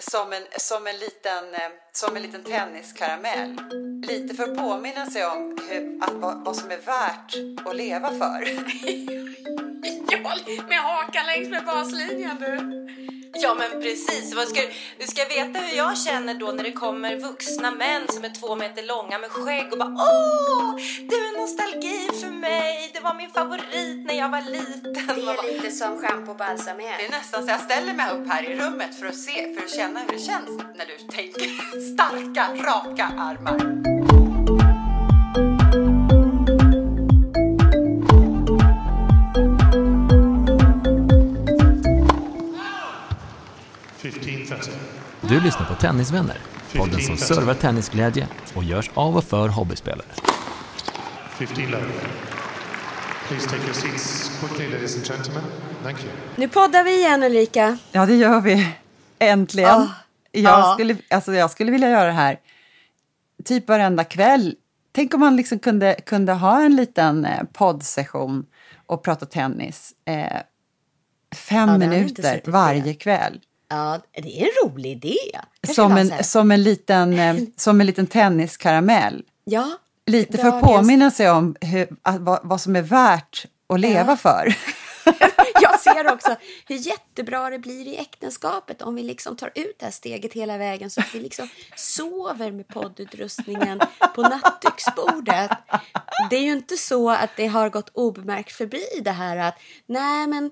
Som en, som en, liten, eh, som en liten tenniskaramell. Lite för att påminna sig om hur, att, vad, vad som är värt att leva för. Ja, med hakan längs med baslinjen du. Ja men precis, Vad ska, du ska veta hur jag känner då när det kommer vuxna män som är två meter långa med skägg och bara Åh, du är nostalgi för mig, det var min favorit när jag var liten. Det är lite som schampo och balsam Det är nästan så jag ställer mig upp här i rummet för att se, för att känna hur det känns när du tänker starka, raka armar. Du lyssnar på Tennisvänner, podden som servar tennisglädje och görs av och för hobbyspelare. 15 love. Please take your seats quickly, ladies and gentlemen. Thank you. Nu poddar vi igen Ulrika. Ja, det gör vi. Äntligen. Ah. Jag, Ah. Skulle, alltså, jag skulle vilja göra det här typ varenda kväll. Tänk om man liksom kunde, kunde ha en liten eh, poddsession och prata tennis. Eh, fem Ja, minuter varje kväll. Ja, det är en rolig idé. Kanske Som en, som, en liten, eh, som en liten tenniskaramell. Ja. Lite för att påminna sig om hur, vad, vad som är värt att leva Ja. för. Jag ser också hur jättebra det blir i äktenskapet om vi liksom tar ut det här steget hela vägen så att vi liksom sover med poddutrustningen på nattduksbordet. Det är ju inte så att det har gått obemärkt förbi det här att nej men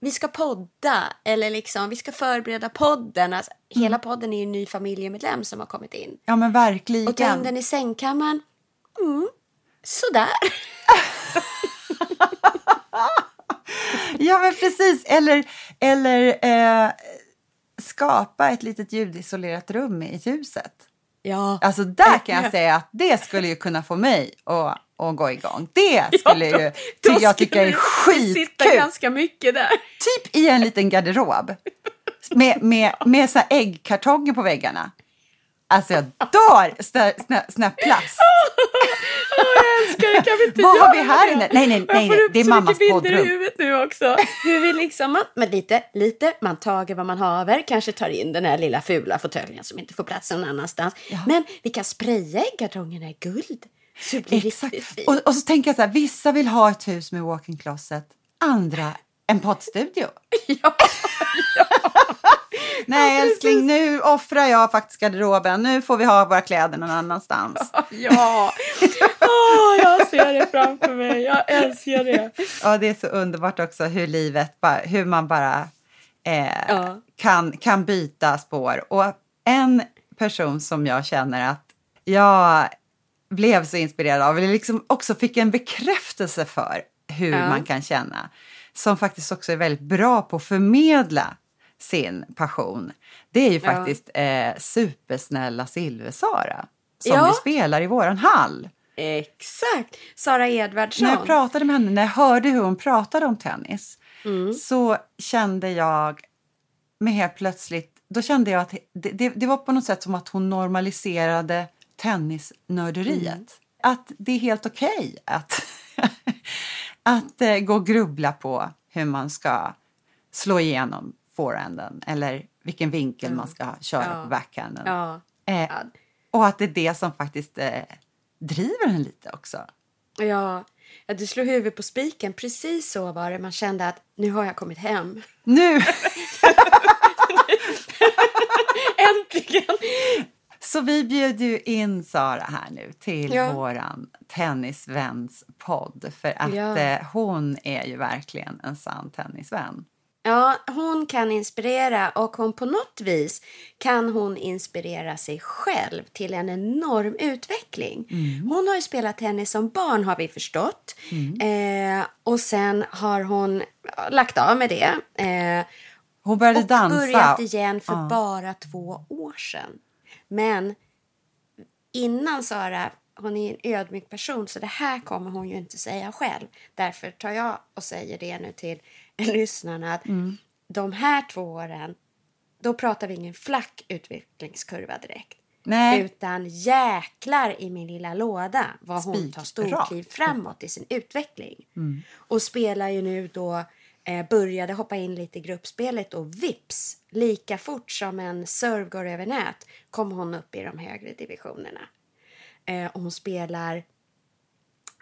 vi ska podda eller liksom vi ska förbereda podden. Alltså, Hela podden är ju en ny familjemedlem som har kommit in. Ja, men verkligen. Och ta in den i sängkammaren. Mm, sådär. Ja, men precis. Eller, eller eh, skapa ett litet ljudisolerat rum i huset. Ja. Alltså där kan jag säga att det skulle ju kunna få mig att, att gå igång. Det skulle ju ty, jag tycka är sitta skitkul. ganska mycket där. Typ i en liten garderob. Med, med, med så här äggkartonger på väggarna. Alltså jag dör sån här plast. Det, kan vi inte Vad har vi här inne? Nej, nej, Jag nej, får nej, upp det är så mammas mycket bilder i poddrum. huvudet nu också. Hur vi liksom, man, men lite, lite, man tager vad man haver, kanske tar in den här lilla fula fåtöljen som inte får plats någon annanstans. Men vi kan spraya äggkartongerna i guld. Så det blir Exakt. riktigt fint. Och, och så tänker jag så här, vissa vill ha ett hus med walk-in closet, andra en poddstudio. Ja, Nej älskling, nu offrar jag faktiskt garderoben. Nu får vi ha våra kläder någon annanstans. ja. Åh, jag ser det framför mig. Jag älskar det. Ja, det är så underbart också hur livet, bara, hur man bara eh, Ja. kan, kan byta spår. Och en person som jag känner att jag blev så inspirerad av, eller liksom också fick en bekräftelse för hur Ja. man kan känna, som faktiskt också är väldigt bra på att förmedla sin passion. Det är ju Ja. faktiskt eh, supersnälla Silversara som Ja. vi spelar i våran hall. Exakt. Sara Edvardsson. När jag pratade med henne, när jag hörde hur hon pratade om tennis, Mm. så kände jag med helt plötsligt, då kände jag att det, det, det var på något sätt som att hon normaliserade tennisnörderiet. Mm. Att det är helt okej att, att eh, gå och grubbla på hur man ska slå igenom forehanden eller vilken vinkel man ska köra Ja. på backhanden. Ja. Eh, och att det är det som faktiskt eh, driver en lite också. Ja. ja, du slog huvudet på spiken. Precis så var det. Man kände att nu har jag kommit hem. Nu! Äntligen! Så vi bjuder ju in Sara här nu till Ja. våran tennisväns podd för att Ja. eh, hon är ju verkligen en sann tennisvän. Ja, hon kan inspirera och hon på något vis kan hon inspirera sig själv till en enorm utveckling. Hon har ju spelat tennis som barn har vi förstått. Eh, och sen har hon lagt av med det. Eh, Hon började och dansa. börjat igen för Ja. bara två år sedan. Men innan Sara, hon är en ödmjuk person så det här kommer hon ju inte säga själv. Därför tar jag och säger det nu till lyssnarna att Mm. de här två åren, då pratar vi ingen flack utvecklingskurva direkt. Nej. Utan jäklar i min lilla låda vad hon tar storkliv framåt i sin utveckling. Mm. Och spelar ju nu då, eh, började hoppa in lite i gruppspelet och vips, lika fort som en serve går över nät kom hon upp i de högre divisionerna. Eh, och hon spelar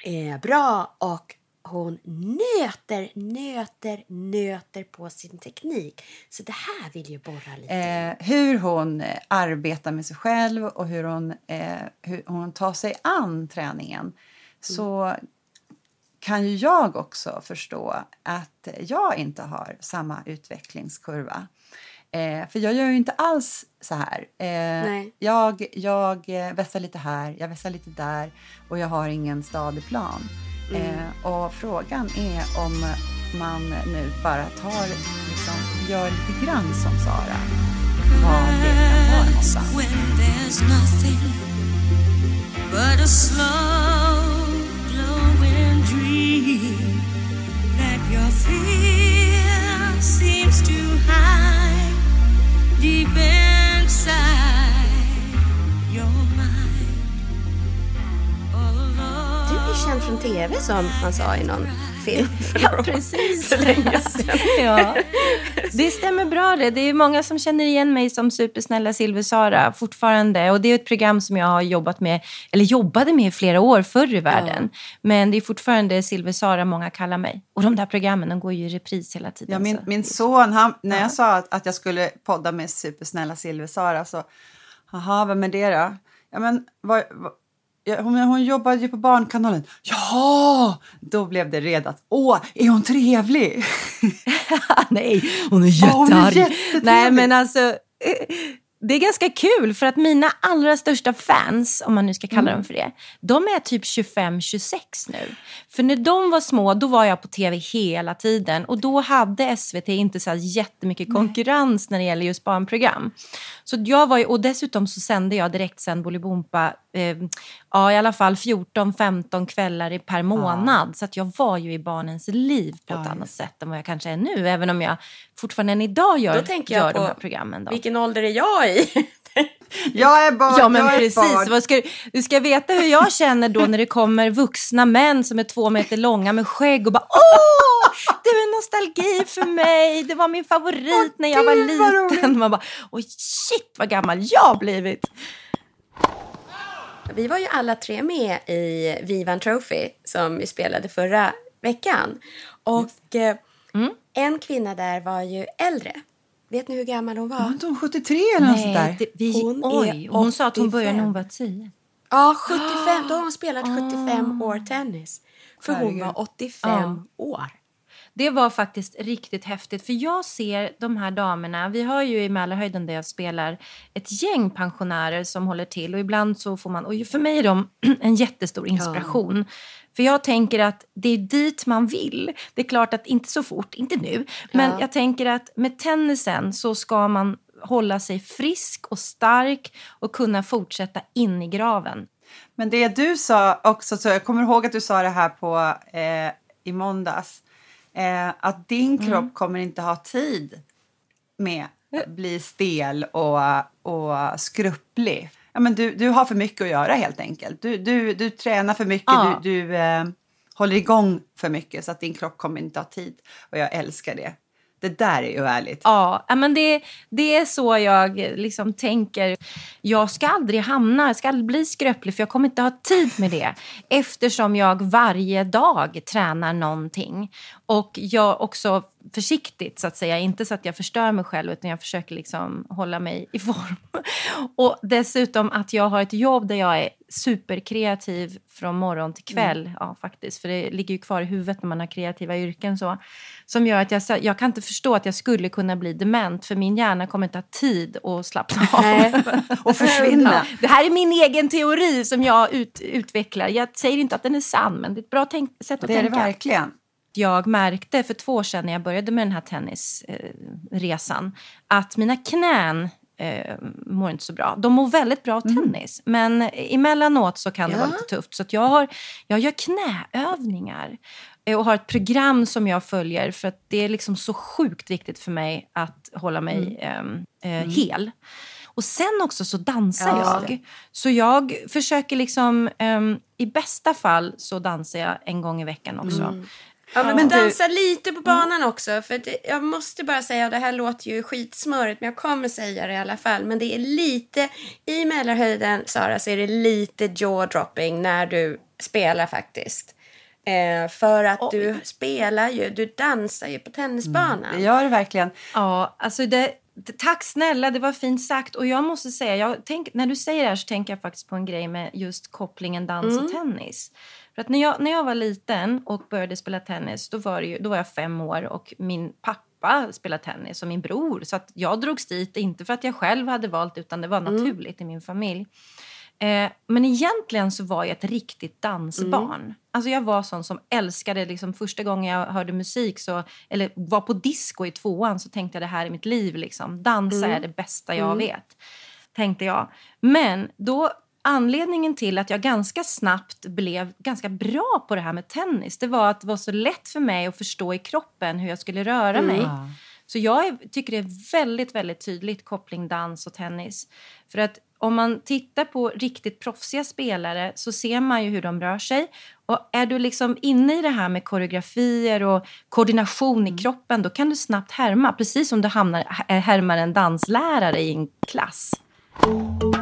eh, bra och hon nöter, nöter, nöter på sin teknik. Så det här vill ju borra lite. Eh, hur hon eh, arbetar med sig själv och hur hon, eh, hur hon tar sig an träningen så kan ju jag också förstå att jag inte har samma utvecklingskurva. Eh, för jag gör ju inte alls så här. Eh, jag jag eh, vässar lite här, jag vässar lite där och jag har ingen stadig plan. Eh, och frågan är om man nu bara tar, liksom, gör lite grann som Sara. Vad det kan vara någonstans. when there's nothing but a slow glowing dream that your fear seems to hide deep inside your känd från tv som man sa i någon film. för Ja, några år- precis. för länge sedan. ja. Det stämmer bra det. Det är många som känner igen mig som supersnälla Silver-Sara fortfarande. Och det är ett program som jag har jobbat med, eller jobbade med i flera år förr i världen. Men det är fortfarande Silver-Sara många kallar mig. Och de där programmen de går ju i repris hela tiden. Ja, min, så- min son, han, när jag sa att, att jag skulle podda med supersnälla Silver-Sara så, jaha, vem är det då? Ja, men vad, vad, ja, hon, hon jobbade ju på Barnkanalen. Ja, då blev det redat. Åh, är hon trevlig? Nej, hon är Ja, hon är jättearg. jättetrevlig. Nej, men alltså... eh, Det är ganska kul för att mina allra största fans, om man nu ska kalla dem för det, de är typ 25-26 nu. För när de var små, då var jag på tv hela tiden och då hade SVT inte så här jättemycket konkurrens när det gäller just barnprogram. Så jag var ju, och dessutom så sände jag direkt sen Bolibompa, eh, ja i alla fall 14-15 kvällar i- per månad. Så att jag var ju i barnens liv på ett Ja, annat just sätt än vad jag kanske är nu. Även om jag fortfarande än idag gör, Då tänker jag gör de på här programmen. Då. Vilken ålder är jag i? Jag är barn, Ja men jag är precis. barn. Vad ska, du ska veta hur jag känner då när det kommer vuxna män som är två meter långa med skägg och bara Åh! Det är nostalgi för mig. Det var min favorit när jag var liten. Man bara Oj shit vad gammal jag har blivit. Vi var ju alla tre med i Vivan Trophy som vi spelade förra veckan. Och eh, Mm. en kvinna där var ju äldre. Vet ni hur gammal hon var? Var hon 73 eller något sånt där? det, vi, Hon oj, hon sa att hon började när 85. hon var tio. Ja, 75. Då har hon spelat 75 år tennis. För hon var 85 Ja. år. Det var faktiskt riktigt häftigt. För jag ser de här damerna, vi har ju i Mälarhöjden där jag spelar ett gäng pensionärer som håller till och ibland så får man, och för mig är de en jättestor inspiration. För jag tänker att det är dit man vill. Det är klart att inte så fort, inte nu, men Ja. jag tänker att med tennisen så ska man hålla sig frisk och stark och kunna fortsätta in i graven. Men det du sa också, så jag kommer ihåg att du sa det här på, eh, i måndags, eh, att din kropp kommer inte ha tid med att bli stel och, och skrupplig. Ja, men du, du har för mycket att göra helt enkelt. Du, du, du tränar för mycket, Ja. du, du eh, håller igång för mycket så att din kropp kommer inte ha tid. Och jag älskar det. Det där är ju härligt. Ja, men det, det är så jag eh, liksom tänker. Jag ska aldrig hamna, jag ska aldrig bli skröplig för jag kommer inte ha tid med det. Eftersom jag varje dag tränar någonting. Och jag också försiktigt så att säga, inte så att jag förstör mig själv utan jag försöker liksom hålla mig i form. Och dessutom att jag har ett jobb där jag är superkreativ från morgon till kväll. Ja, faktiskt. För det ligger ju kvar i huvudet när man har kreativa yrken. Så, som gör att jag, jag kan inte förstå att jag skulle kunna bli dement. För min hjärna kommer inte ha tid att slappna av. Och försvinna. Ja, det här är min egen teori som jag ut, utvecklar. Jag säger inte att den är sann, men det är ett bra sätt att Det är det tänka. verkligen. Jag märkte för två år sedan när jag började med den här tennisresan att mina knän eh, mår inte så bra. De mår väldigt bra av tennis, men emellanåt så kan det vara Ja. lite tufft. Så jag, har, jag gör knäövningar eh, och har ett program som jag följer för att det är liksom så sjukt viktigt för mig att hålla mig Mm. eh, eh, hel. Och sen också så dansar Ja. jag. Så jag försöker liksom, ehm, i bästa fall så dansar jag en gång i veckan också. Mm. Ja, men, Men du du- dansar lite på banan också. För det, jag måste bara säga, det här låter ju skitsmörigt, men jag kommer säga det i alla fall. Men det är lite, i Mälarhöjden, Sara, så är det lite jaw-dropping när du spelar faktiskt. Eh, för att du spelar ju, du dansar ju på tennisbanan. Det gör det verkligen. Ja, alltså det, tack snälla, det var fint sagt. Och jag måste säga, jag tänk, när du säger det här så tänker jag faktiskt på en grej med just kopplingen dans och tennis. För att när jag, när jag var liten och började spela tennis, då var, ju, då var jag fem år och min pappa spelade tennis och min bror. Så att jag drogs dit, inte för att jag själv hade valt utan det var naturligt i min familj. Eh, men egentligen så var jag ett riktigt dansbarn. Alltså jag var sån som älskade, liksom, första gången jag hörde musik så, eller var på disco i tvåan så tänkte jag det här är mitt liv. Liksom. Dansa är det bästa jag vet, tänkte jag. Men då anledningen till att jag ganska snabbt blev ganska bra på det här med tennis det var att det var så lätt för mig att förstå i kroppen hur jag skulle röra mig. Så jag tycker det är väldigt, väldigt tydligt koppling dans och tennis. För att om man tittar på riktigt proffsiga spelare så ser man ju hur de rör sig. Och är du liksom inne i det här med koreografier och koordination i kroppen då kan du snabbt härma. Precis som du hamnar, äh, härmar en danslärare i en klass. Det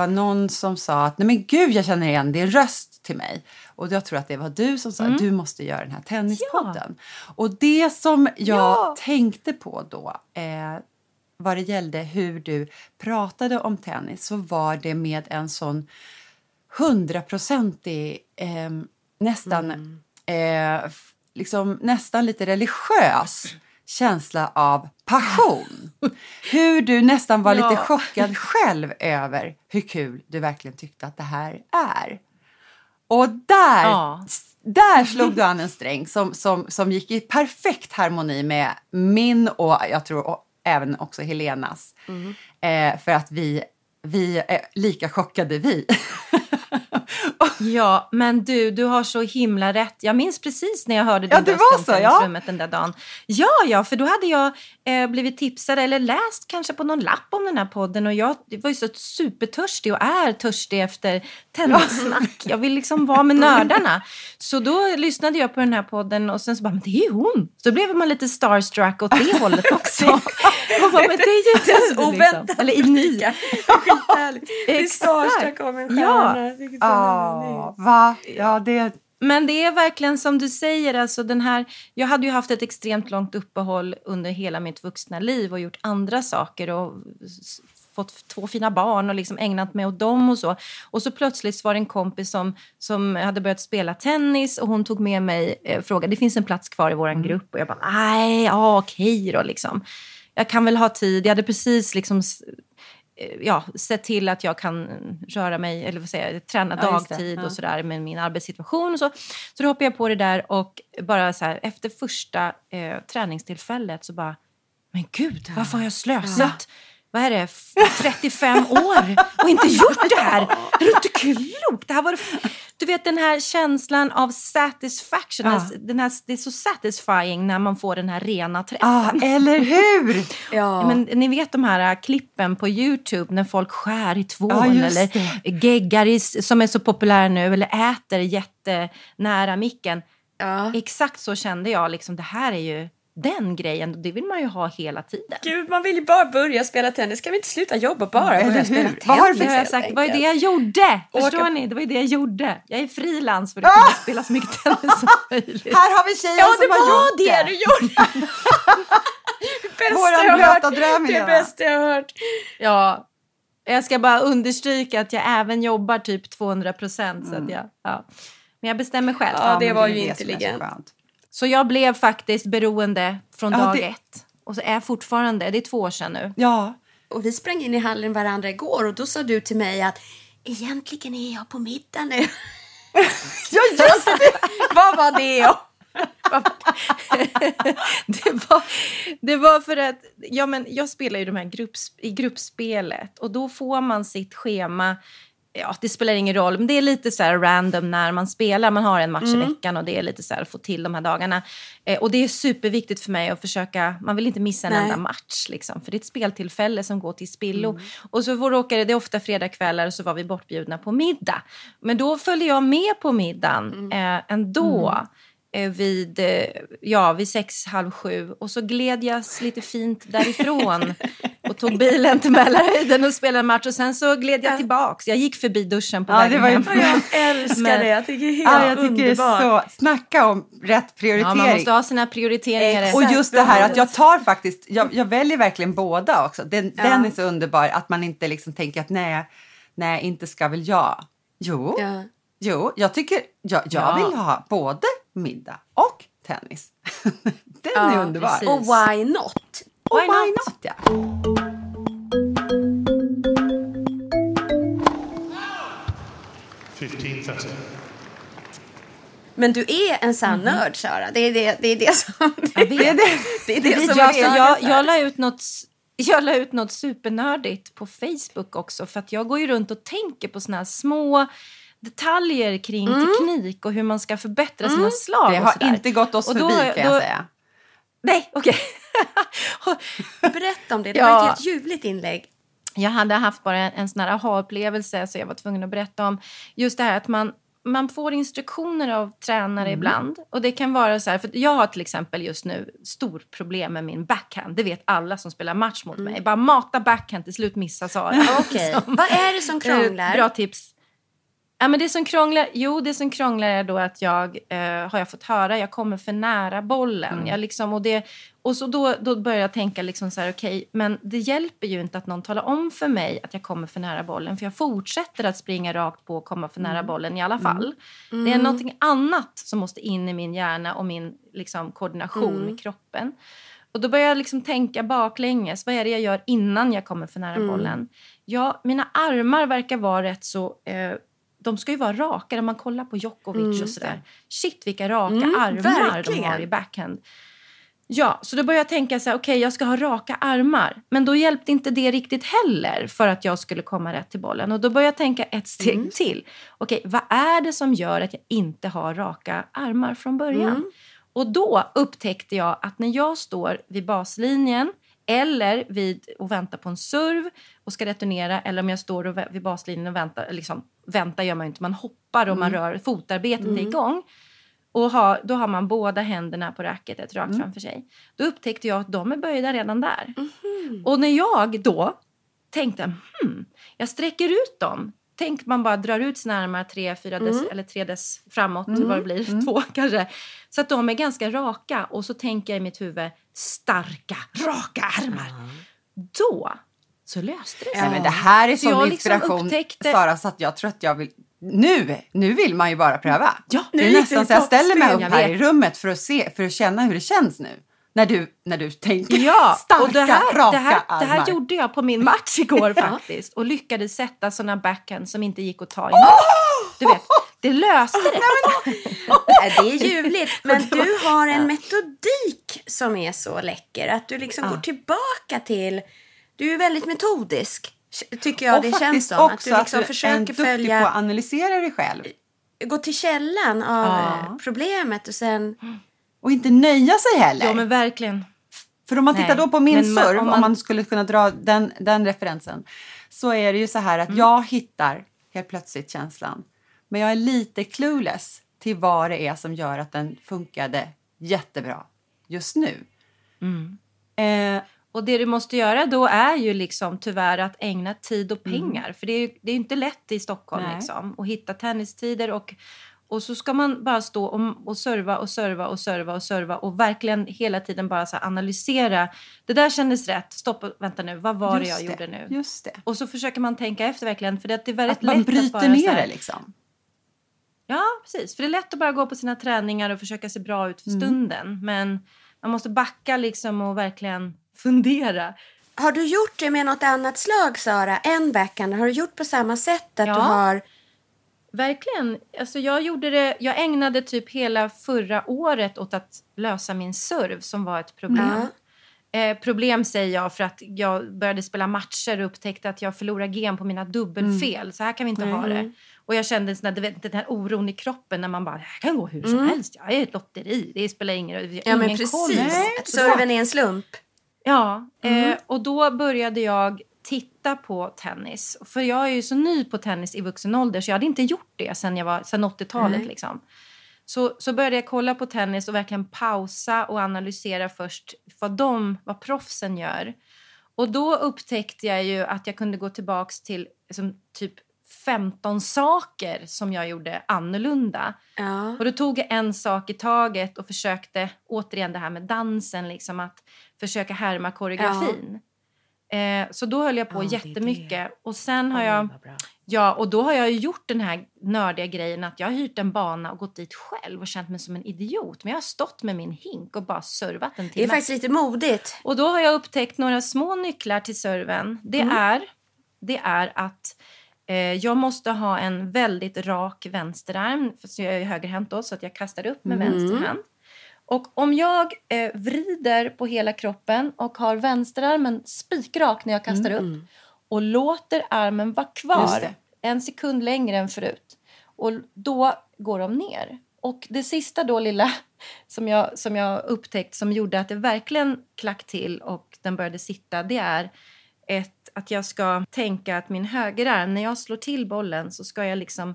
var någon som sa att nej men gud jag känner igen din röst till mig. Och jag tror att det var du som sa att du måste göra den här tennispodden. Och det som jag tänkte på då eh, vad det gällde hur du pratade om tennis så var det med en sån hundraprocentig eh, nästan eh, f- liksom nästan lite religiös känsla av passion. Hur du nästan var lite chockad själv över hur kul du verkligen tyckte att det här är. Och där, Ja. där slog du an en sträng som, som, som gick i perfekt harmoni med min och jag tror och även också Helenas. Eh, för att vi, vi är lika chockade vi. Ja, men du, du har så himla rätt. Jag minns precis när jag hörde din Ja, det röst var i så, ja. omklädningsrummet den där dagen. Ja, ja, för då hade jag eh, blivit tipsad eller läst kanske på någon lapp om den här podden och jag var ju så supertörstig och är törstig efter tennissnack. Jag vill liksom vara med nördarna. Så då lyssnade jag på den här podden och sen så bara, men det är ju hon. Så blev man lite starstruck åt det hållet också. och bara, men det är ju du, liksom. oväntat Eller i ni. Skithärligt. Exakt. starstruck av en Ja. stjärna. Vilket Ja, va? Ja, det... Men det är verkligen som du säger, alltså den här, jag hade ju haft ett extremt långt uppehåll under hela mitt vuxna liv och gjort andra saker och fått två fina barn och liksom ägnat mig åt dem och så. Och så plötsligt var det en kompis som, som hade börjat spela tennis och hon tog med mig eh, frågade, det finns en plats kvar i vår grupp och jag bara, nej, ja okej då liksom. Jag kan väl ha tid, jag hade precis liksom ja, sett till att jag kan röra mig, eller vad säger jag, träna Ja, det. dagtid Ja. och sådär med min arbetssituation och så. Så då hoppade jag på det där och bara så här, efter första eh, träningstillfället så bara, men gud, varför har jag slösat? Vad är det, f- 35 år och inte gjort det här? Är du inte klokt? Det här var du vet den här känslan av satisfaction, Ja. den här, det är så satisfying när man får den här rena träffen. Ah, eller hur? Ja. Men ni vet de här äh, klippen på Youtube när folk skär i Ja, just eller geggar i, som är så populära nu eller äter jättenära micken. ja. Exakt så kände jag. Liksom, det här är ju den grejen. Det vill man ju ha hela tiden. Gud, man vill ju bara börja spela tennis. Kan vi inte sluta jobba bara Eller börja spela tennis? Vad har du Det jag sagt. Det var ju det jag gjorde. Förstår Åka- ni? Det var ju det jag gjorde. Jag är frilans för att kunna spela så mycket tennis som möjligt. Här har vi tjejen Ja, det som har var gjort det det. du gjorde! det bästa Våran jag har blöta dröm, Det bästa jag har hört. Ja. Jag ska bara understryka att jag även jobbar typ 200 procent. Så att jag, ja. Men jag bestämmer själv. Ja, det men var är ju det är intelligent. Så jag blev faktiskt beroende från Ja, dag det- ett. Och så är fortfarande, det är två år sedan nu. Ja, och vi sprang in i hallen varandra igår och då sa du till mig att egentligen är jag på middag nu. Ja, just det! Vad var det? det, var, det var för att ja, men jag spelar ju de här grupps, i gruppspelet och då får man sitt schema Ja, det spelar ingen roll, men det är lite så random när man spelar. Man har en match Mm. i veckan och det är lite så här att få till de här dagarna. Eh, och det är superviktigt för mig att försöka, man vill inte missa en Nej. enda match liksom. För det är ett speltillfälle som går till spillo. Mm. Och så råkade, det ofta fredagskvällar och så var vi bortbjudna på middag. Men då följde jag med på middagen Mm. eh, ändå. Eh, vid, eh, ja, vid sex, halv sju. Och så gled jag lite fint därifrån och tog bilen till Mälarhöjden och spelade en match. Och sen så gled jag tillbaks. Jag gick förbi duschen på Ja, vägen det var ju hem. Jag älskar Men- det. Jag tycker det är helt Ja, jag tycker underbart. det är så... Snacka om rätt Ja, prioritering. man måste ha sina prioriteringar. Och just det här att jag tar faktiskt, jag, jag väljer verkligen båda också. Den, Ja. den är så underbar att man inte liksom tänker att nej, nej, inte ska väl jag. Jo, Ja. jo, jag tycker, jag, jag Ja. vill ha både middag och tennis. den Ja, är underbar. precis. Och why not? Why why not? not? ja. 15.30. Men du är en sann nörd, Sara. Det är det, det, är det som... Jag vet. Det är det. Det är det som jag, är jag, det. jag, la ut något, jag la ut något supernördigt på Facebook också. För att jag går ju runt och tänker på såna här små detaljer kring teknik och hur man ska förbättra sina slag. Det har inte gått oss Och då- förbi kan jag då- säga. Nej, okej. Berätta om det. Det Ja. var ett helt ljuvligt inlägg. jag hade haft bara en, en sån här aha-upplevelse så jag var tvungen att berätta om just det här att man man får instruktioner av tränare ibland. Och det kan vara så här, för jag har till exempel just nu stor problem med min backhand. Det vet alla som spelar match mot mig. Bara mata backhand, till slut missa Sara. Okej. Liksom. Vad är det som Eh, krånglar? Bra tips. Ja, men det som krånglar, jo, det som krånglar är då att jag, eh, har jag fått höra, jag kommer för nära bollen. Jag liksom, och det, och så då, då börjar jag tänka liksom så här, okej, men det hjälper ju inte att någon talar om för mig att jag kommer för nära bollen. För jag fortsätter att springa rakt på och komma för nära bollen i alla fall. Det är någonting annat som måste in i min hjärna och min liksom, koordination med kroppen. Och då börjar jag liksom tänka baklänges. Vad är det jag gör innan jag kommer för nära bollen? Ja, mina armar verkar vara rätt så... Eh, de ska ju vara raka. När man kollar på Djokovic och sådär. Shit, vilka raka Mm, armar de verkligen. har i backhand. Ja, så då började jag tänka så här, okej jag ska ha raka armar. Men då hjälpte inte det riktigt heller för att jag skulle komma rätt till bollen. Och då började jag tänka ett steg till. Okej, vad är det som gör att jag inte har raka armar från början? Och då upptäckte jag att när jag står vid baslinjen eller vid och väntar på en serv och ska returnera eller om jag står och vid baslinjen och väntar, liksom, väntar gör man ju inte, man hoppar och man rör, fotarbetet är igång. Och har, då har man båda händerna på racketet rakt framför sig. Då upptäckte jag att de är böjda redan där. Och när jag då tänkte, hmm, jag sträcker ut dem. Tänk man bara drar ut sina armar tre, fyra dess, eller tre dess framåt, vad det blir, två kanske. Så att de är ganska raka. Och så tänker jag i mitt huvud, starka, raka armar. Då så löste det sig. Nej, men det här är sån liksom inspiration, upptäckte- Sara, så att jag tror att jag vill... Nu, nu vill man ju bara pröva. Ja, det är nästan så jag ställer mig upp här i rummet för att, se, för att känna hur det känns nu. När du, när du tänker Ja, starka, och det här, raka det, här, det här armar. gjorde jag på min match igår faktiskt. Och lyckades sätta såna backhand som inte gick att ta emot. Du vet, det löste det. Nej, Det är ljuvligt. Men du har en metodik som är så läcker. Att du liksom går tillbaka till... Du är väldigt metodisk, tycker jag och det känns som. Att också du liksom att du är försöker duktig på följa... att analysera dig själv. Gå till källan av Ja. problemet och sen... Och inte nöja sig heller. Ja men verkligen. För om man Nej, tittar då på min men man- serv, om om man- man, skulle kunna dra den, den referensen, så är det ju så här Mm. att jag hittar helt plötsligt känslan. Men jag är lite clueless till vad det är som gör att den funkade jättebra just nu. Mm. Eh, Och det du måste göra då är ju liksom tyvärr att ägna tid och pengar. För det är ju det är inte lätt i Stockholm Nej. liksom, att hitta tennistider. Och, och så ska man bara stå och, och serva och serva och serva och serva och verkligen hela tiden bara så analysera. Det där kändes rätt. Stopp, och- vänta nu. Vad var det just jag gjorde nu? Just det. Och så försöker man tänka efter verkligen. För det är väldigt Att man lätt att bryter bara ner det liksom. Ja, precis. För det är lätt att bara gå på sina träningar och försöka se bra ut Mm. för stunden. Men man måste backa liksom och verkligen fundera. Har du gjort det med något annat slag, Sara, än backhand? Har du gjort på samma sätt? Att Ja. du har... Verkligen. Alltså jag, gjorde det, jag ägnade typ hela förra året åt att lösa min serv som var ett problem. Eh, problem säger jag för att jag började spela matcher och upptäckte att jag förlorar gen på mina dubbelfel. Så här kan vi inte ha det. Och jag kände sån där, vet, den här oron i kroppen när man bara, det här kan gå hur som helst. Jag är ett lotteri. Det spelar ingen roll. Ja, men precis. Serven är en slump. Ja, eh, och då började jag titta på tennis. För jag är ju så ny på tennis i vuxen ålder så jag hade inte gjort det sen, jag var, sen 80-talet. Liksom. Så, så började jag kolla på tennis och verkligen pausa och analysera först vad de, vad proffsen gör. Och då upptäckte jag ju att jag kunde gå tillbaks till liksom, typ 15 saker som jag gjorde annorlunda. Ja. Och då tog jag en sak i taget och försökte, återigen det här med dansen, liksom att försöka härma koreografin. Eh, så då höll jag på Ja, det är jättemycket. Och sen har jag, ja, och då har jag gjort den här nördiga grejen att jag har hyrt en bana och gått dit själv och känt mig som en idiot. Men jag har stått med min hink och bara servat en Det är timme. faktiskt lite modigt. Och då har jag upptäckt några små nycklar till serven. Det, är, det är att eh, jag måste ha en väldigt rak vänsterarm. För jag är högerhänt då, så att jag kastar upp med vänster hand. Och om jag eh, vrider på hela kroppen och har vänsterarmen spikrak när jag kastar upp och låter armen vara kvar en sekund längre än förut. Och då går de ner. Och det sista då lilla som jag, som jag upptäckt som gjorde att det verkligen klack till och den började sitta, det är ett, att jag ska tänka att min högerarm, när jag slår till bollen så ska jag liksom,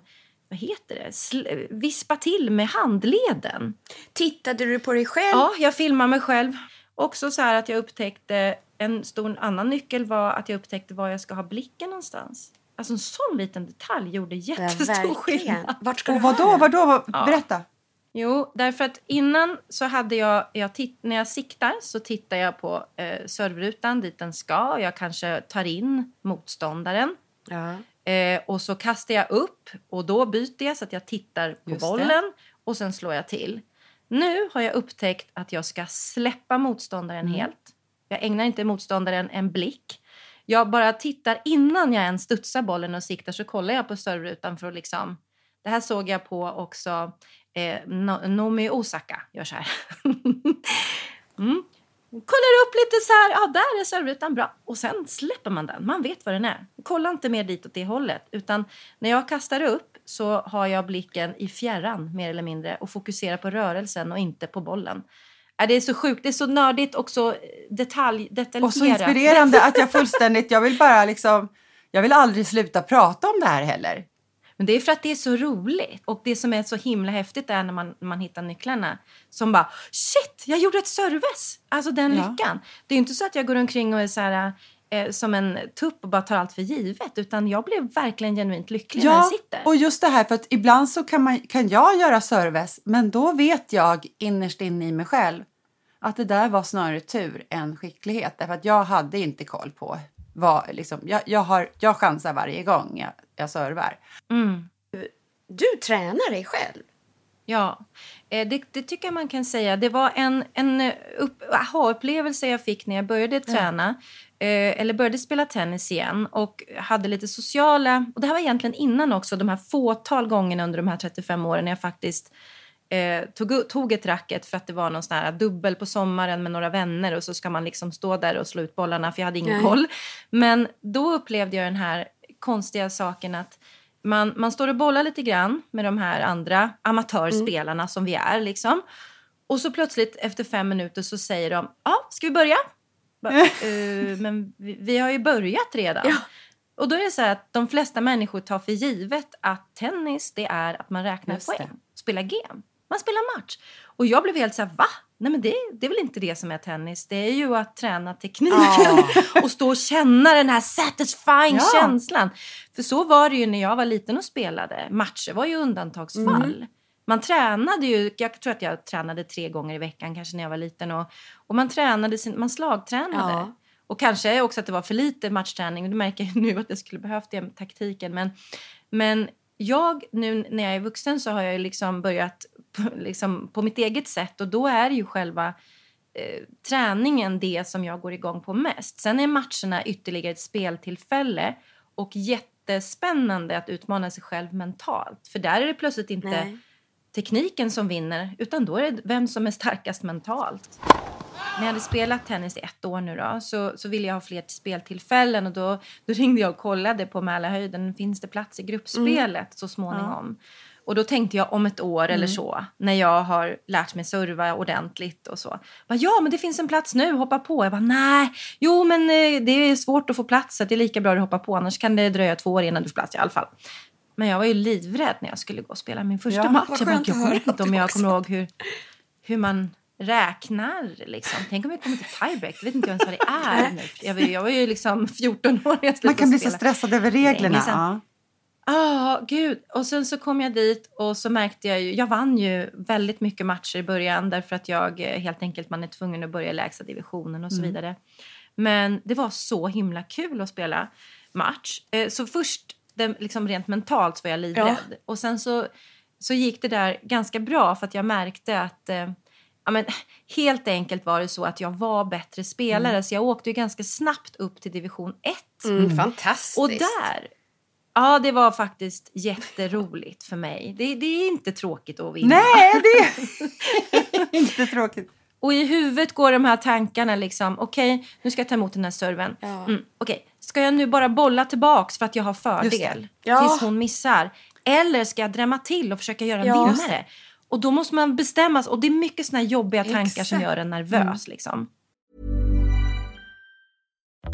vad heter det, Sl- vispa till med handleden. Tittade du på dig själv? Ja, jag filmar mig själv. Också så här att jag upptäckte, en stor annan nyckel var att jag upptäckte var jag ska ha blicken någonstans. Alltså en sån liten detalj gjorde Ja, jättestor verkligen. skillnad. Vart ska Och du ha vadå, vadå? Vad- Berätta. Jo, därför att innan så hade jag, jag titt, när jag siktar så tittar jag på eh, servrutan dit den ska. Jag kanske tar in motståndaren. Ja. Eh, och så kastar jag upp och då byter jag så att jag tittar på Just det. bollen och sen slår jag till. Nu har jag upptäckt att jag ska släppa motståndaren helt. Jag ägnar inte motståndaren en blick. Jag bara tittar innan jag ens studsar bollen och siktar så kollar jag på servrutan för att liksom... Det här såg jag på också eh, no, Nomi Osaka gör så här. mm. Kollar upp lite så här, ja där är servrutan bra. Och sen släpper man den, man vet vad den är. Kolla inte mer dit åt det hållet. Utan när jag kastar upp så har jag blicken i fjärran mer eller mindre och fokuserar på rörelsen och inte på bollen. Äh, Det är så sjukt, det är så nördigt och så detalj, detaljerat. Och så inspirerande att jag fullständigt, jag vill bara liksom, jag vill aldrig sluta prata om det här heller. Men det är för att det är så roligt. Och det som är så himla häftigt är när man, man hittar nycklarna. Som bara, shit, jag gjorde ett service! Alltså den Ja. lyckan. Det är inte så att jag går omkring och är så här, eh, som en tupp och bara tar allt för givet. Utan jag blev verkligen genuint lycklig när jag Ja, sitter. och just det här för att ibland så kan, man, kan jag göra service men då vet jag innerst inne i mig själv att det där var snarare tur än skicklighet. Därför att jag hade inte koll på vad, liksom, jag, jag, har, jag chansar varje gång jag, jag servar. Mm. Du tränar dig själv. Ja, eh, det, det tycker jag man kan säga. Det var en, en eh, upp- aha-upplevelse jag fick när jag började träna. Eh, eller började spela tennis igen och hade lite sociala... Och det här var egentligen innan också, de här fåtal gångerna under de här 35 åren när jag faktiskt eh, tog, tog ett racket för att det var någon sån här dubbel på sommaren med några vänner och så ska man liksom stå där och slå ut bollarna för jag hade ingen Nej. koll. Men då upplevde jag den här konstiga saken att man, man står och bollar lite grann med de här andra amatörspelarna som vi är. Liksom. Och så plötsligt efter fem minuter så säger de ja, ska vi börja? Bara, "Eh, men vi, vi har ju börjat redan. Ja. Och då är det så här att de flesta människor tar för givet att tennis det är att man räknar Just poäng, spelar game. Man spelar match. Och jag blev helt så här, va? Nej men det, det är väl inte det som är tennis. Det är ju att träna tekniken och stå och känna den här satisfying Ja. känslan. För så var det ju när jag var liten och spelade. Matcher var ju undantagsfall. Man tränade ju, jag tror att jag tränade tre gånger i veckan kanske när jag var liten. Och, och man tränade sin, man slagtränade. Ja. Och kanske också att det var för lite matchträning. Du märker jag nu att jag skulle behövt det taktiken. Men, men jag nu när jag är vuxen så har jag liksom börjat på, liksom, på mitt eget sätt. Och då är ju själva eh, träningen det som jag går igång på mest. Sen är matcherna ytterligare ett speltillfälle och jättespännande att utmana sig själv mentalt. För där är det plötsligt inte Nej tekniken som vinner utan då är det vem som är starkast mentalt. När jag hade spelat tennis i ett år nu då, så, så ville jag ha fler speltillfällen och då, då ringde jag och kollade på Mälarhöjden. Finns det plats i gruppspelet så småningom? Och då tänkte jag om ett år eller så, när jag har lärt mig serva ordentligt och så. Bara, ja, men det finns en plats nu, hoppa på. Jag bara, nej, jo, men eh, det är svårt att få plats så det är lika bra att hoppa på. Annars kan det dröja två år innan du får plats i alla fall. Men jag var ju livrädd när jag skulle gå och spela min första Ja, match. Jag, bara, jag kommer inte om jag kommer ihåg hur, hur man räknar. Liksom. Tänk om jag kommer till tiebreak. Jag vet inte ens vad det är nu. Jag var, jag var ju liksom 14 år när jag slutade Man kan bli så stressad över reglerna. Ja. Ja, gud. Och sen så kom jag dit och så märkte jag ju, jag vann ju väldigt mycket matcher i början därför att jag eh, helt enkelt, man är tvungen att börja i lägsta divisionen och så vidare. Men det var så himla kul att spela match. Eh, Så först, den, liksom rent mentalt var jag livrädd. Och sen så, så gick det där ganska bra för att jag märkte att eh, Ja, men, helt enkelt var det så att jag var bättre spelare så jag åkte ju ganska snabbt upp till division 1. Mm, fantastiskt. Och där, ja det var faktiskt jätteroligt för mig. Det, det är inte tråkigt att vinna. Nej, det är inte tråkigt. Och i huvudet går de här tankarna liksom, okej nu ska jag ta emot den här serven. Ja. Mm, okej, ska jag nu bara bolla tillbaks för att jag har fördel Ja. tills hon missar? Eller ska jag drämma till och försöka göra en Ja. vinnare? Och då måste man bestämma sig. Och det är mycket såna här jobbiga tankar som Exakt. Mm. gör en nervös. Liksom.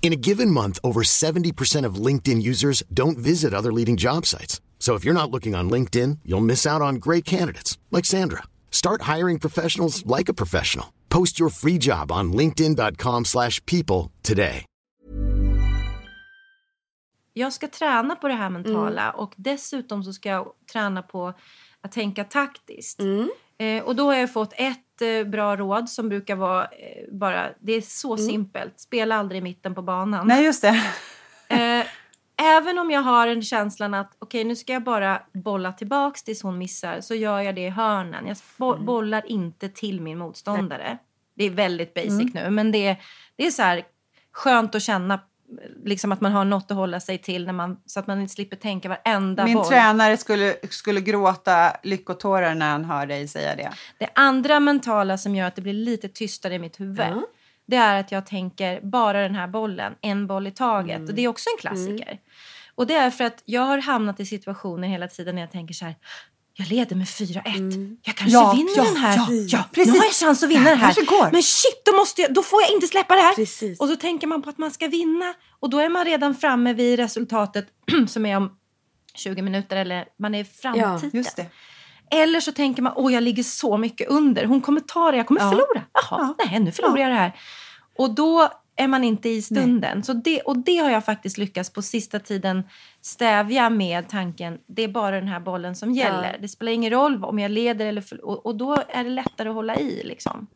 In a given month, over 70% of LinkedIn users don't visit other leading job sites. So if you're not looking on LinkedIn, you'll miss out on great candidates like Sandra. Start hiring professionals like a professional. Post your free job on linkedin.com/people slash people today. jag ska träna på det här mentala Mm. och dessutom så ska jag träna på att tänka taktiskt. Mm. Eh, och då har jag fått ett eh, bra råd som brukar vara eh, bara, det är så Mm. simpelt, spela aldrig i mitten på banan. Nej, just det. Eh, även om jag har en känslan att okej nu ska jag bara bolla tillbaks tills hon missar så gör jag det i hörnen. Jag bo- Mm. bollar inte till min motståndare. Det är väldigt basic Mm. nu men det, är- det är så här skönt att känna liksom att man har något att hålla sig till när man, så att man inte slipper tänka varenda Min boll. tränare skulle, skulle gråta lyckotårar när han hör dig säga det. Det andra mentala som gör att det blir lite tystare i mitt huvud Ja. det är att jag tänker bara den här bollen, en boll i taget. Mm. Och det är också en klassiker. Och det är för att jag har hamnat i situationer hela tiden när jag tänker så här. Jag leder med 4-1. Jag kanske Ja, vinner ja, den här. ja, Ja, precis. Nu har jag chans att vinna Det den här. kanske går. Men shit, då, måste jag, då får jag inte släppa det här. Precis. Och så tänker man på att man ska vinna. Och då är man redan framme vid resultatet som är om 20 minuter. Eller man är i framtiden. Just det. Eller så tänker man, åh jag ligger så mycket under. Hon kommer ta det, jag kommer Ja. förlora. Jaha, nej nu förlorar jag det här. Och då är man inte i stunden. Så det, och det har jag faktiskt lyckats på sista tiden stävja med tanken, det är bara den här bollen som gäller. Det spelar ingen roll om jag leder eller för, och, och då är det lättare att hålla i liksom.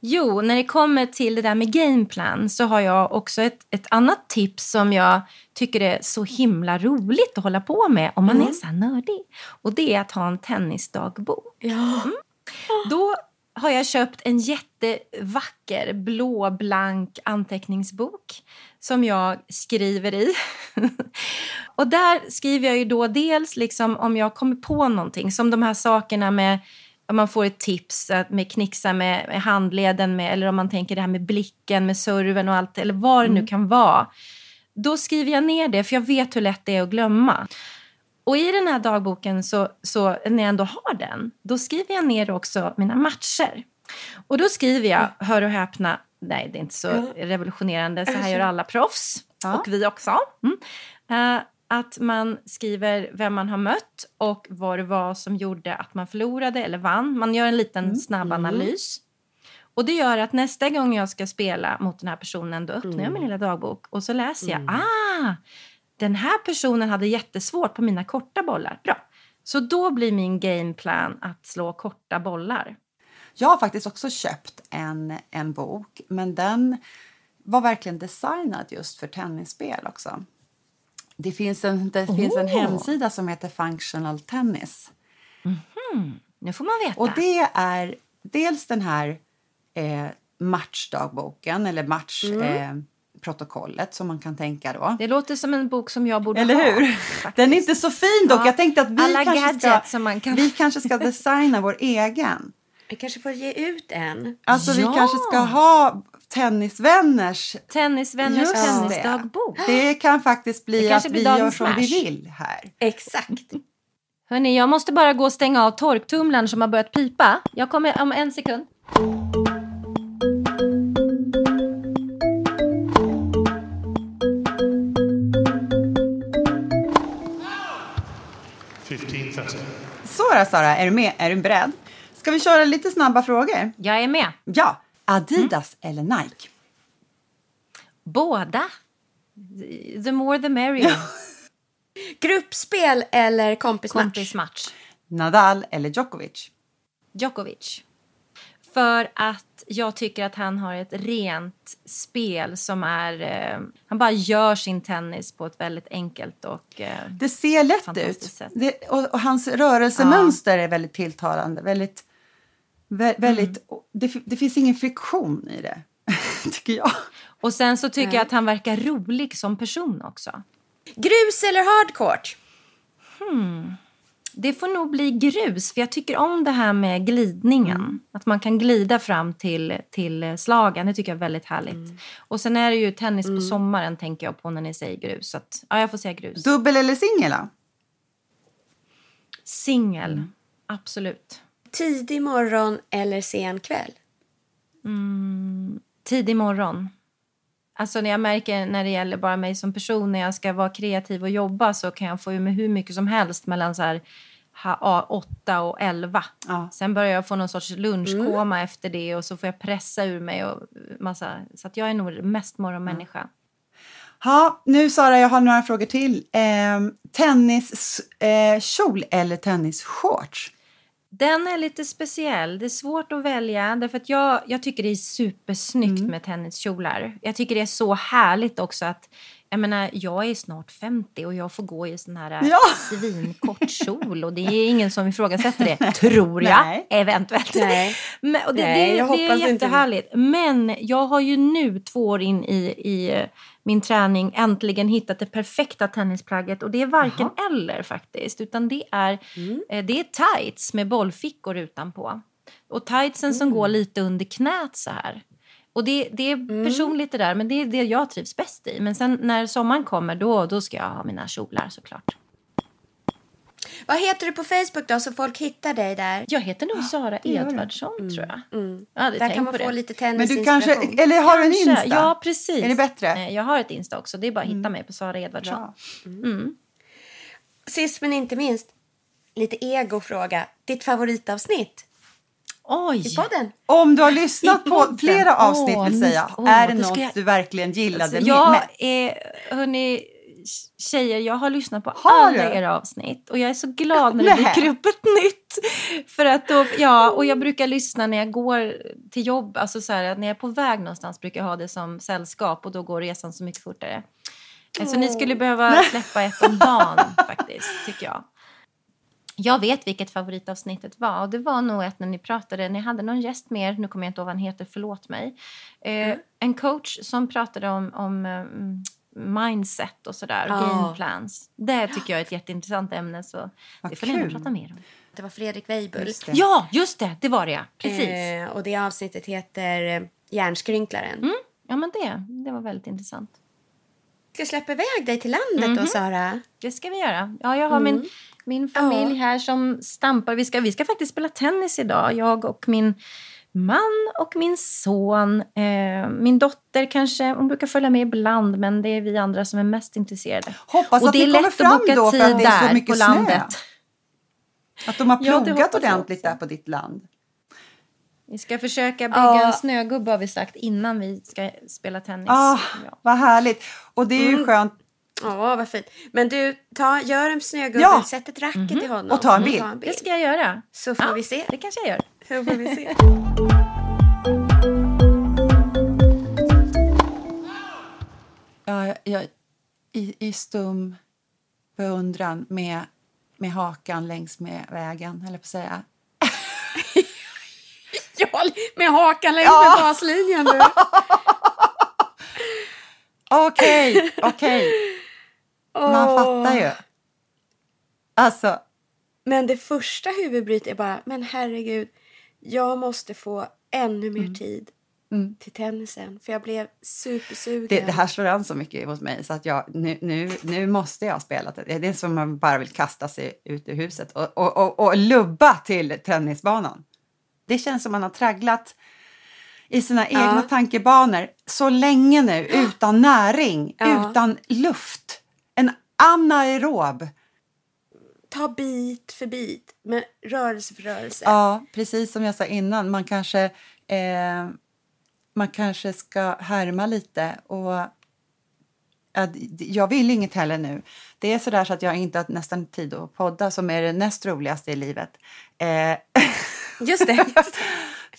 Jo, när det kommer till det där med gameplan så har jag också ett, ett annat tips som jag tycker är så himla roligt att hålla på med om man är så nördig. Och det är att ha en tennisdagbok. Ja. Då har jag köpt en jättevacker blå-blank anteckningsbok som jag skriver i. och där skriver jag ju då dels liksom om jag kommer på någonting, som de här sakerna med om man får ett tips att med knixa med, med handleden med, eller om man tänker det här med blicken, med serven och allt, eller vad det nu kan vara. Då skriver jag ner det, för jag vet hur lätt det är att glömma. Och i den här dagboken, så, så, när jag ändå har den, då skriver jag ner också mina matcher. Och då skriver jag, hör och häpna, nej det är inte så revolutionerande, så här gör alla proffs. Och vi också. Mm. Eh, att man skriver vem man har mött och vad det var som gjorde att man förlorade eller vann. Man gör en liten snabb analys. Och det gör att nästa gång jag ska spela mot den här personen då öppnar jag min lilla dagbok och så läser jag. Ah, den här personen hade jättesvårt på mina korta bollar. Bra. Så då blir min gameplan att slå korta bollar. Jag har faktiskt också köpt en, en bok, men den var verkligen designad just för tennisspel också. Det finns en, det finns en Oh. hemsida som heter Functional Tennis. Nu får man veta. Och det är dels den här eh, matchdagboken eller matchprotokollet eh, protokollet som man kan tänka då. Det låter som en bok som jag borde Eller ha. hur? faktiskt. Den är inte så fin dock. Ja. Jag tänkte att vi Alla kanske, ska, gadgets som man kan- vi kanske ska designa vår egen. Vi kanske får ge ut en. Alltså vi Ja. kanske ska ha tennisvänners Tennisvänners Just det. tennisdagbok. Det kan faktiskt bli Det att vi gör som vi vill här. Exakt. Hörni, jag måste bara gå och stänga av torktumlaren som har börjat pipa. Jag kommer om en sekund. 15.30. Så då Sara, är du med? Är du beredd? Ska vi köra lite snabba frågor? Jag är med. Ja. Adidas eller Nike? Båda. The more the merrier. Gruppspel eller kompismatch? Kompismatch. Nadal eller Djokovic? Djokovic. För att jag tycker att han har ett rent spel som är... Eh, han bara gör sin tennis på ett väldigt enkelt och... Eh, Det ser lätt ut. Det, och, och hans rörelsemönster är väldigt tilltalande. Väldigt, vä, väldigt, det, det finns ingen friktion i det, tycker jag. och sen så tycker jag att han verkar rolig som person också. Grus eller hardcourt? Det får nog bli grus, för jag tycker om det här med glidningen. Att man kan glida fram till, till slagen, det tycker jag är väldigt härligt. Och sen är det ju tennis på sommaren tänker jag på när ni säger grus. Så att, ja, jag får säga grus. Dubbel eller singel? Singel, absolut. Tidig morgon eller sen kväll? Tidig morgon. Alltså när jag märker när det gäller bara mig som person, när jag ska vara kreativ och jobba så kan jag få ur mig hur mycket som helst mellan så här ha- ja, 8 och 11. Ja. Sen börjar jag få någon sorts lunchkoma efter det och så får jag pressa ur mig och massa. Så att jag är nog mest morgonmänniska. Ja, nu Sara, jag har några frågor till. Eh, Tenniskjol eh, eller tennisshorts? Den är lite speciell. Det är svårt att välja. Därför att jag, jag tycker det är supersnyggt med tenniskjolar. Jag tycker det är så härligt också att jag menar, jag är snart 50 och jag får gå i sån här Ja. svinkort kjol och det är ingen som ifrågasätter det, tror jag. Nej. Eventuellt. Nej. Men, och det, Nej, det, jag det är hoppas inte jättehärligt. Men jag har ju nu, två år in i, i min träning, äntligen hittat det perfekta tennisplagget. Och det är varken eller faktiskt. Utan det är, Mm. eh, det är tights med bollfickor utanpå. Och tightsen som Mm. går lite under knät så här. Och det, det är Mm. personligt det där, men det är det jag trivs bäst i. Men sen när sommaren kommer, då, då ska jag ha mina kjolar såklart. Vad heter du på Facebook då så folk hittar dig där? Jag heter nog Sara gör du. Edvardsson tror jag. Jag hade Där kan man få det. lite Men du tennisinspiration. kanske, eller har du en. Insta? Ja, precis. Är det bättre? Jag har ett Insta också. Det är bara att hitta mig på Sara Edvardsson. Bra. Sist men inte minst, lite egofråga. Ditt favoritavsnitt Oj! Om du har lyssnat på flera avsnitt Åh, vill säga, åh, är det ska något jag- du verkligen gillade Alltså, jag med? är, hörni, tjejer, jag har lyssnat på Har alla du? era avsnitt och jag är så glad när det dyker upp ett nytt. För att då, ja, och jag brukar lyssna när jag går till jobb, alltså så här, när jag är på väg någonstans brukar jag ha det som sällskap och då går resan så mycket fortare. Så ni skulle behöva släppa ett om dagen faktiskt, tycker jag. Jag vet vilket favoritavsnittet var och det var nog ett när ni pratade, ni hade någon gäst med er, nu kommer jag inte ihåg vad han heter, förlåt mig. Eh, En coach som pratade om, om mm, mindset och sådär, Ja. game plans. Det tycker jag är ett jätteintressant ämne så det får ni prata mer om. Det var Fredrik Weibull. Just det. Ja, just det, det var det ja. Precis. Eh, och det avsnittet heter eh, Hjärnskrynklaren. Mm, ja men det, det var väldigt intressant. Ska jag släppa iväg dig till landet då, Sara? Det ska vi göra. Ja, jag har min, min familj här som stampar. Vi ska, vi ska faktiskt spela tennis idag, jag och min man och min son. Eh, min dotter kanske, hon brukar följa med ibland, men det är vi andra som är mest intresserade. Hoppas och att det är ni kommer fram då för att det är så mycket på snö. landet. Att de har Ja, plogat jag ordentligt där på ditt land. Vi ska försöka bygga Ja. en snögubbe har vi sagt innan vi ska spela tennis. Ah, vad härligt. Och det är ju Mm. skönt. Ja, vad fint. Men du, ta, gör en snögubbe, Ja. sätt ett racket till honom. Och ta en bild. Det ska jag göra. Så får Ja, vi se. Det kanske jag gör. Så får vi se. Ja, jag, i, I stum beundran med, med hakan längs med vägen, eller på att säga. ja, med hakan längs Ja. med baslinjen du. Okej, okej. Man fattar ju. Alltså, Men det första huvudbrytet är bara, men herregud, jag måste få ännu mer tid Mm. till tennisen. För jag blev supersugen. det, det här slår an så mycket hos mig så att jag, nu, nu, nu måste jag spela. Det är som man bara vill kasta sig ut ur huset och, och, och, och lubba till tennisbanan. Det känns som man har tragglat i sina Ja. egna tankebanor så länge nu utan näring, Ja. utan luft. Anaerob. Ta bit för bit, men rörelse för rörelse. Ja, precis som jag sa innan. Man kanske, eh, man kanske ska härma lite. Och, d- jag vill inget heller nu. Det är sådär så att jag inte har nästan tid att podda som är det näst roligaste i livet. Eh, Just det.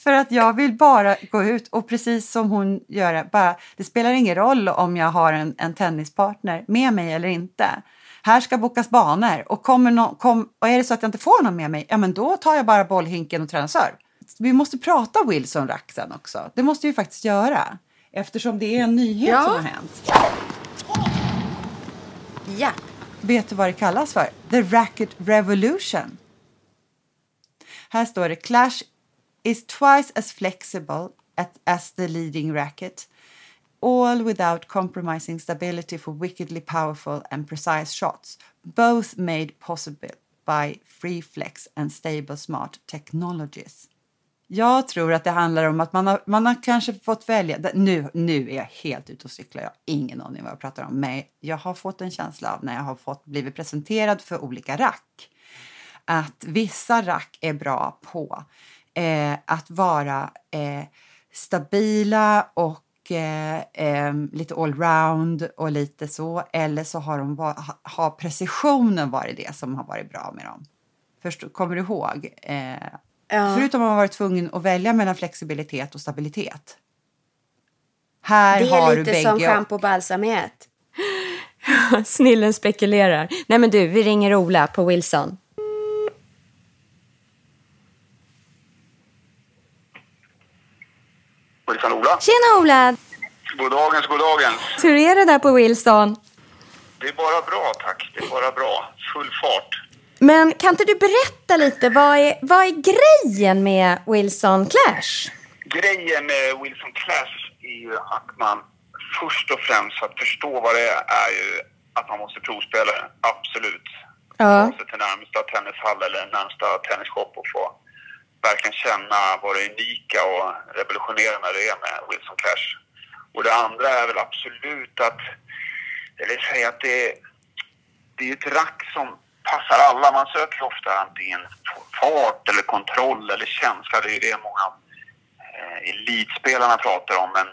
för att jag vill bara gå ut och precis som hon gör, bara, det spelar ingen roll om jag har en, en tennispartner med mig eller inte. Här ska bokas banor och, kommer nå- kom, och är det så att jag inte får någon med mig, ja men då tar jag bara bollhinken och tränar serve. Vi måste prata Wilson Rack sen också. Det måste vi faktiskt göra. Eftersom det är en nyhet Ja. som har hänt. Ja. Vet du vad det kallas för? The Racket Revolution. Här står det Clash is twice as flexible at, as the leading racket. All without compromising stability for wickedly powerful and precise shots. Both made possible by free flex and stable smart technologies. Jag tror att det handlar om att man har, man har kanske fått välja. Nu, nu är jag helt ute och cyklar. Jag har ingen aning vad jag pratar om. Men jag har fått en känsla av när jag har fått blivit presenterad för olika rack. Att vissa rack är bra på eh, att vara eh, stabila och eh, eh, lite allround och lite så. Eller så har, de va- ha, har precisionen varit det som har varit bra med dem. Förstå, kommer du ihåg? Eh, Ja. Förutom att man varit tvungen att välja mellan flexibilitet och stabilitet. Här Det är lite som schampo och balsamet. Snillen spekulerar. Nej men du, vi ringer Ola på Wilson. Wilson Ola. Tjena Ola! God dagens, god dagens. Hur är det där på Wilson? Det är bara bra, tack. Det är bara bra. Full fart. Men kan inte du berätta lite, vad är, vad är grejen med Wilson Clash? Grejen med Wilson Clash är ju att man först och främst för att förstå vad det är, är ju att man måste provspela det. Absolut. Ja. Ta sig till närmsta tennishall eller närmsta tennisshop och få verkligen känna vad det unika och revolutionerande det är med Wilson Cash. Och det andra är väl absolut att, eller säga att det, det är ett rack som passar alla. Man söker ofta antingen fart eller kontroll eller känsla. Det är det många eh, elitspelarna pratar om. Men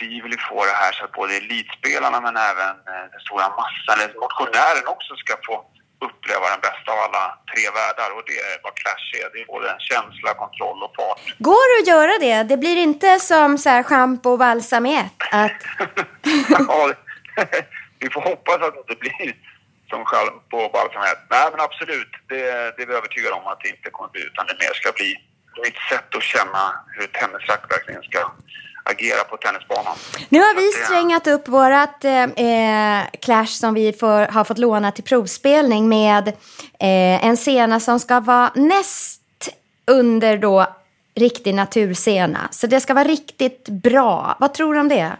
vi vill ju få det här så att både elitspelarna men även eh, den stora massan, eller motionären också ska få uppleva den bästa av alla tre världar. Och det är vad Clash är. Det är både känsla, kontroll och fart. Går det att göra det? Det blir inte som så här schampo och balsamet? Att... ja, vi får hoppas att det inte blir som själv på balsamhet. Nej, men absolut. Det, det är vi övertygade om att det inte kommer bli, utan det mer ska bli ett sätt att känna hur ett tennisrack verkligen ska agera på tennisbanan. Nu har vi det- strängat upp vårat eh, eh, Clash som vi får, har fått låna till provspelning med eh, en scena som ska vara näst under då riktig naturscena. Så det ska vara riktigt bra. Vad tror du om det?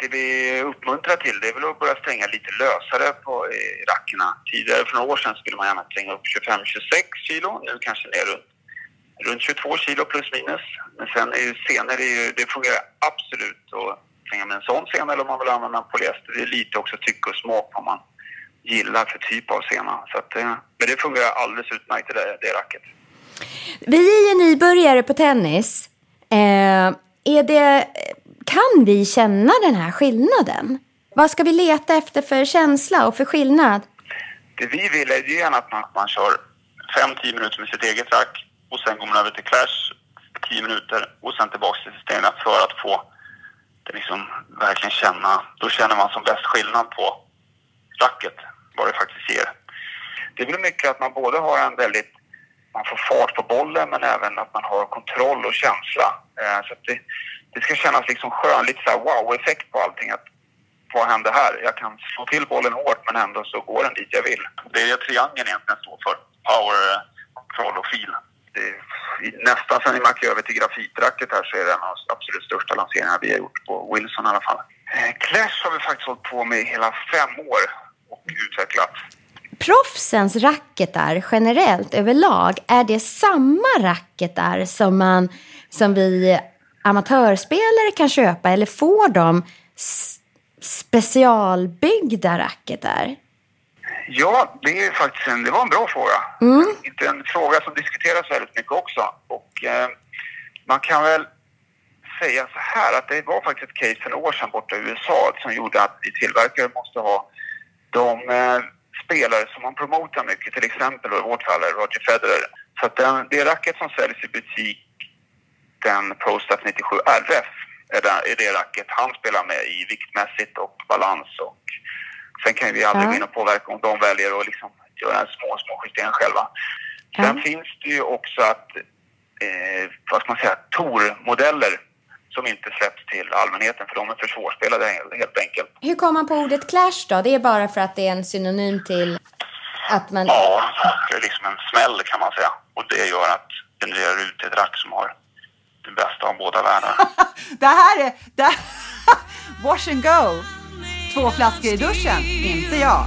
Det vi uppmuntrar till det är väl att börja stänga lite lösare på eh, rackerna. Tidigare för några år sedan skulle man gärna stänga upp 25-26 kilo. Nu kanske ner runt runt 22 kilo plus minus. Men sen är ju senor, är ju, det fungerar absolut att slänga med en sån sena eller om man vill använda polyester. Det är lite också tycke och smak vad man gillar för typ av sena. Så att, eh, men det fungerar alldeles utmärkt det, det racket. Vi är ju nybörjare på tennis. Eh, är det, kan vi känna den här skillnaden? Vad ska vi leta efter för känsla och för skillnad? Det vi vill är gärna att man, man kör 5-10 minuter med sitt eget rack och sen går man över till clash 10 minuter och sen tillbaks till systemet för att få det liksom verkligen känna, då känner man som bäst skillnad på racket, vad det faktiskt ger. Det blir mycket att man både har en väldigt, man får fart på bollen men även att man har kontroll och känsla. Eh, så att det, det ska kännas liksom skön, lite så här wow-effekt på allting. Att vad händer här? Jag kan slå till bollen hårt men ändå så går den dit jag vill. Det är det triangeln egentligen står för. Power, eh, kontroll och feel. Det nästan sen vi gick över till grafitracket här så är det en av de absolut största lanseringarna vi har gjort på Wilson i alla fall. Eh, Clash har vi faktiskt hållit på med i hela fem år och utvecklat. Proffsens racketar generellt överlag, är det samma racketar som, man, som vi amatörspelare kan köpa eller får de specialbyggda racketar? Ja, det är faktiskt en, det var en bra fråga. Mm. Inte en fråga som diskuteras väldigt mycket också. Och eh, man kan väl säga så här att det var faktiskt ett case för några år sedan borta i USA som gjorde att vi tillverkare måste ha de eh, spelare som man promotar mycket, till exempel och i vårt fall Roger Federer. Så att den, det racket som säljs i butik, den ProStat 97 RF, är det, är det racket han spelar med i viktmässigt och balans och sen kan vi aldrig Ja. gå in och påverka om de väljer att liksom göra en små, små justeringar själva. Sen finns det ju också att, eh, vad ska man säga, Tor-modeller som inte släpps till allmänheten för de är för svårspelade helt- enkelt. Hur kom man på ordet clash då? Det är bara för att det är en synonym till att man... Ja, det är liksom en smäll kan man säga. Och det gör att det genererar ut ett rack som har det bästa av båda världar. Det här är... Det wash and go. Två flaskor i duschen. Inte jag.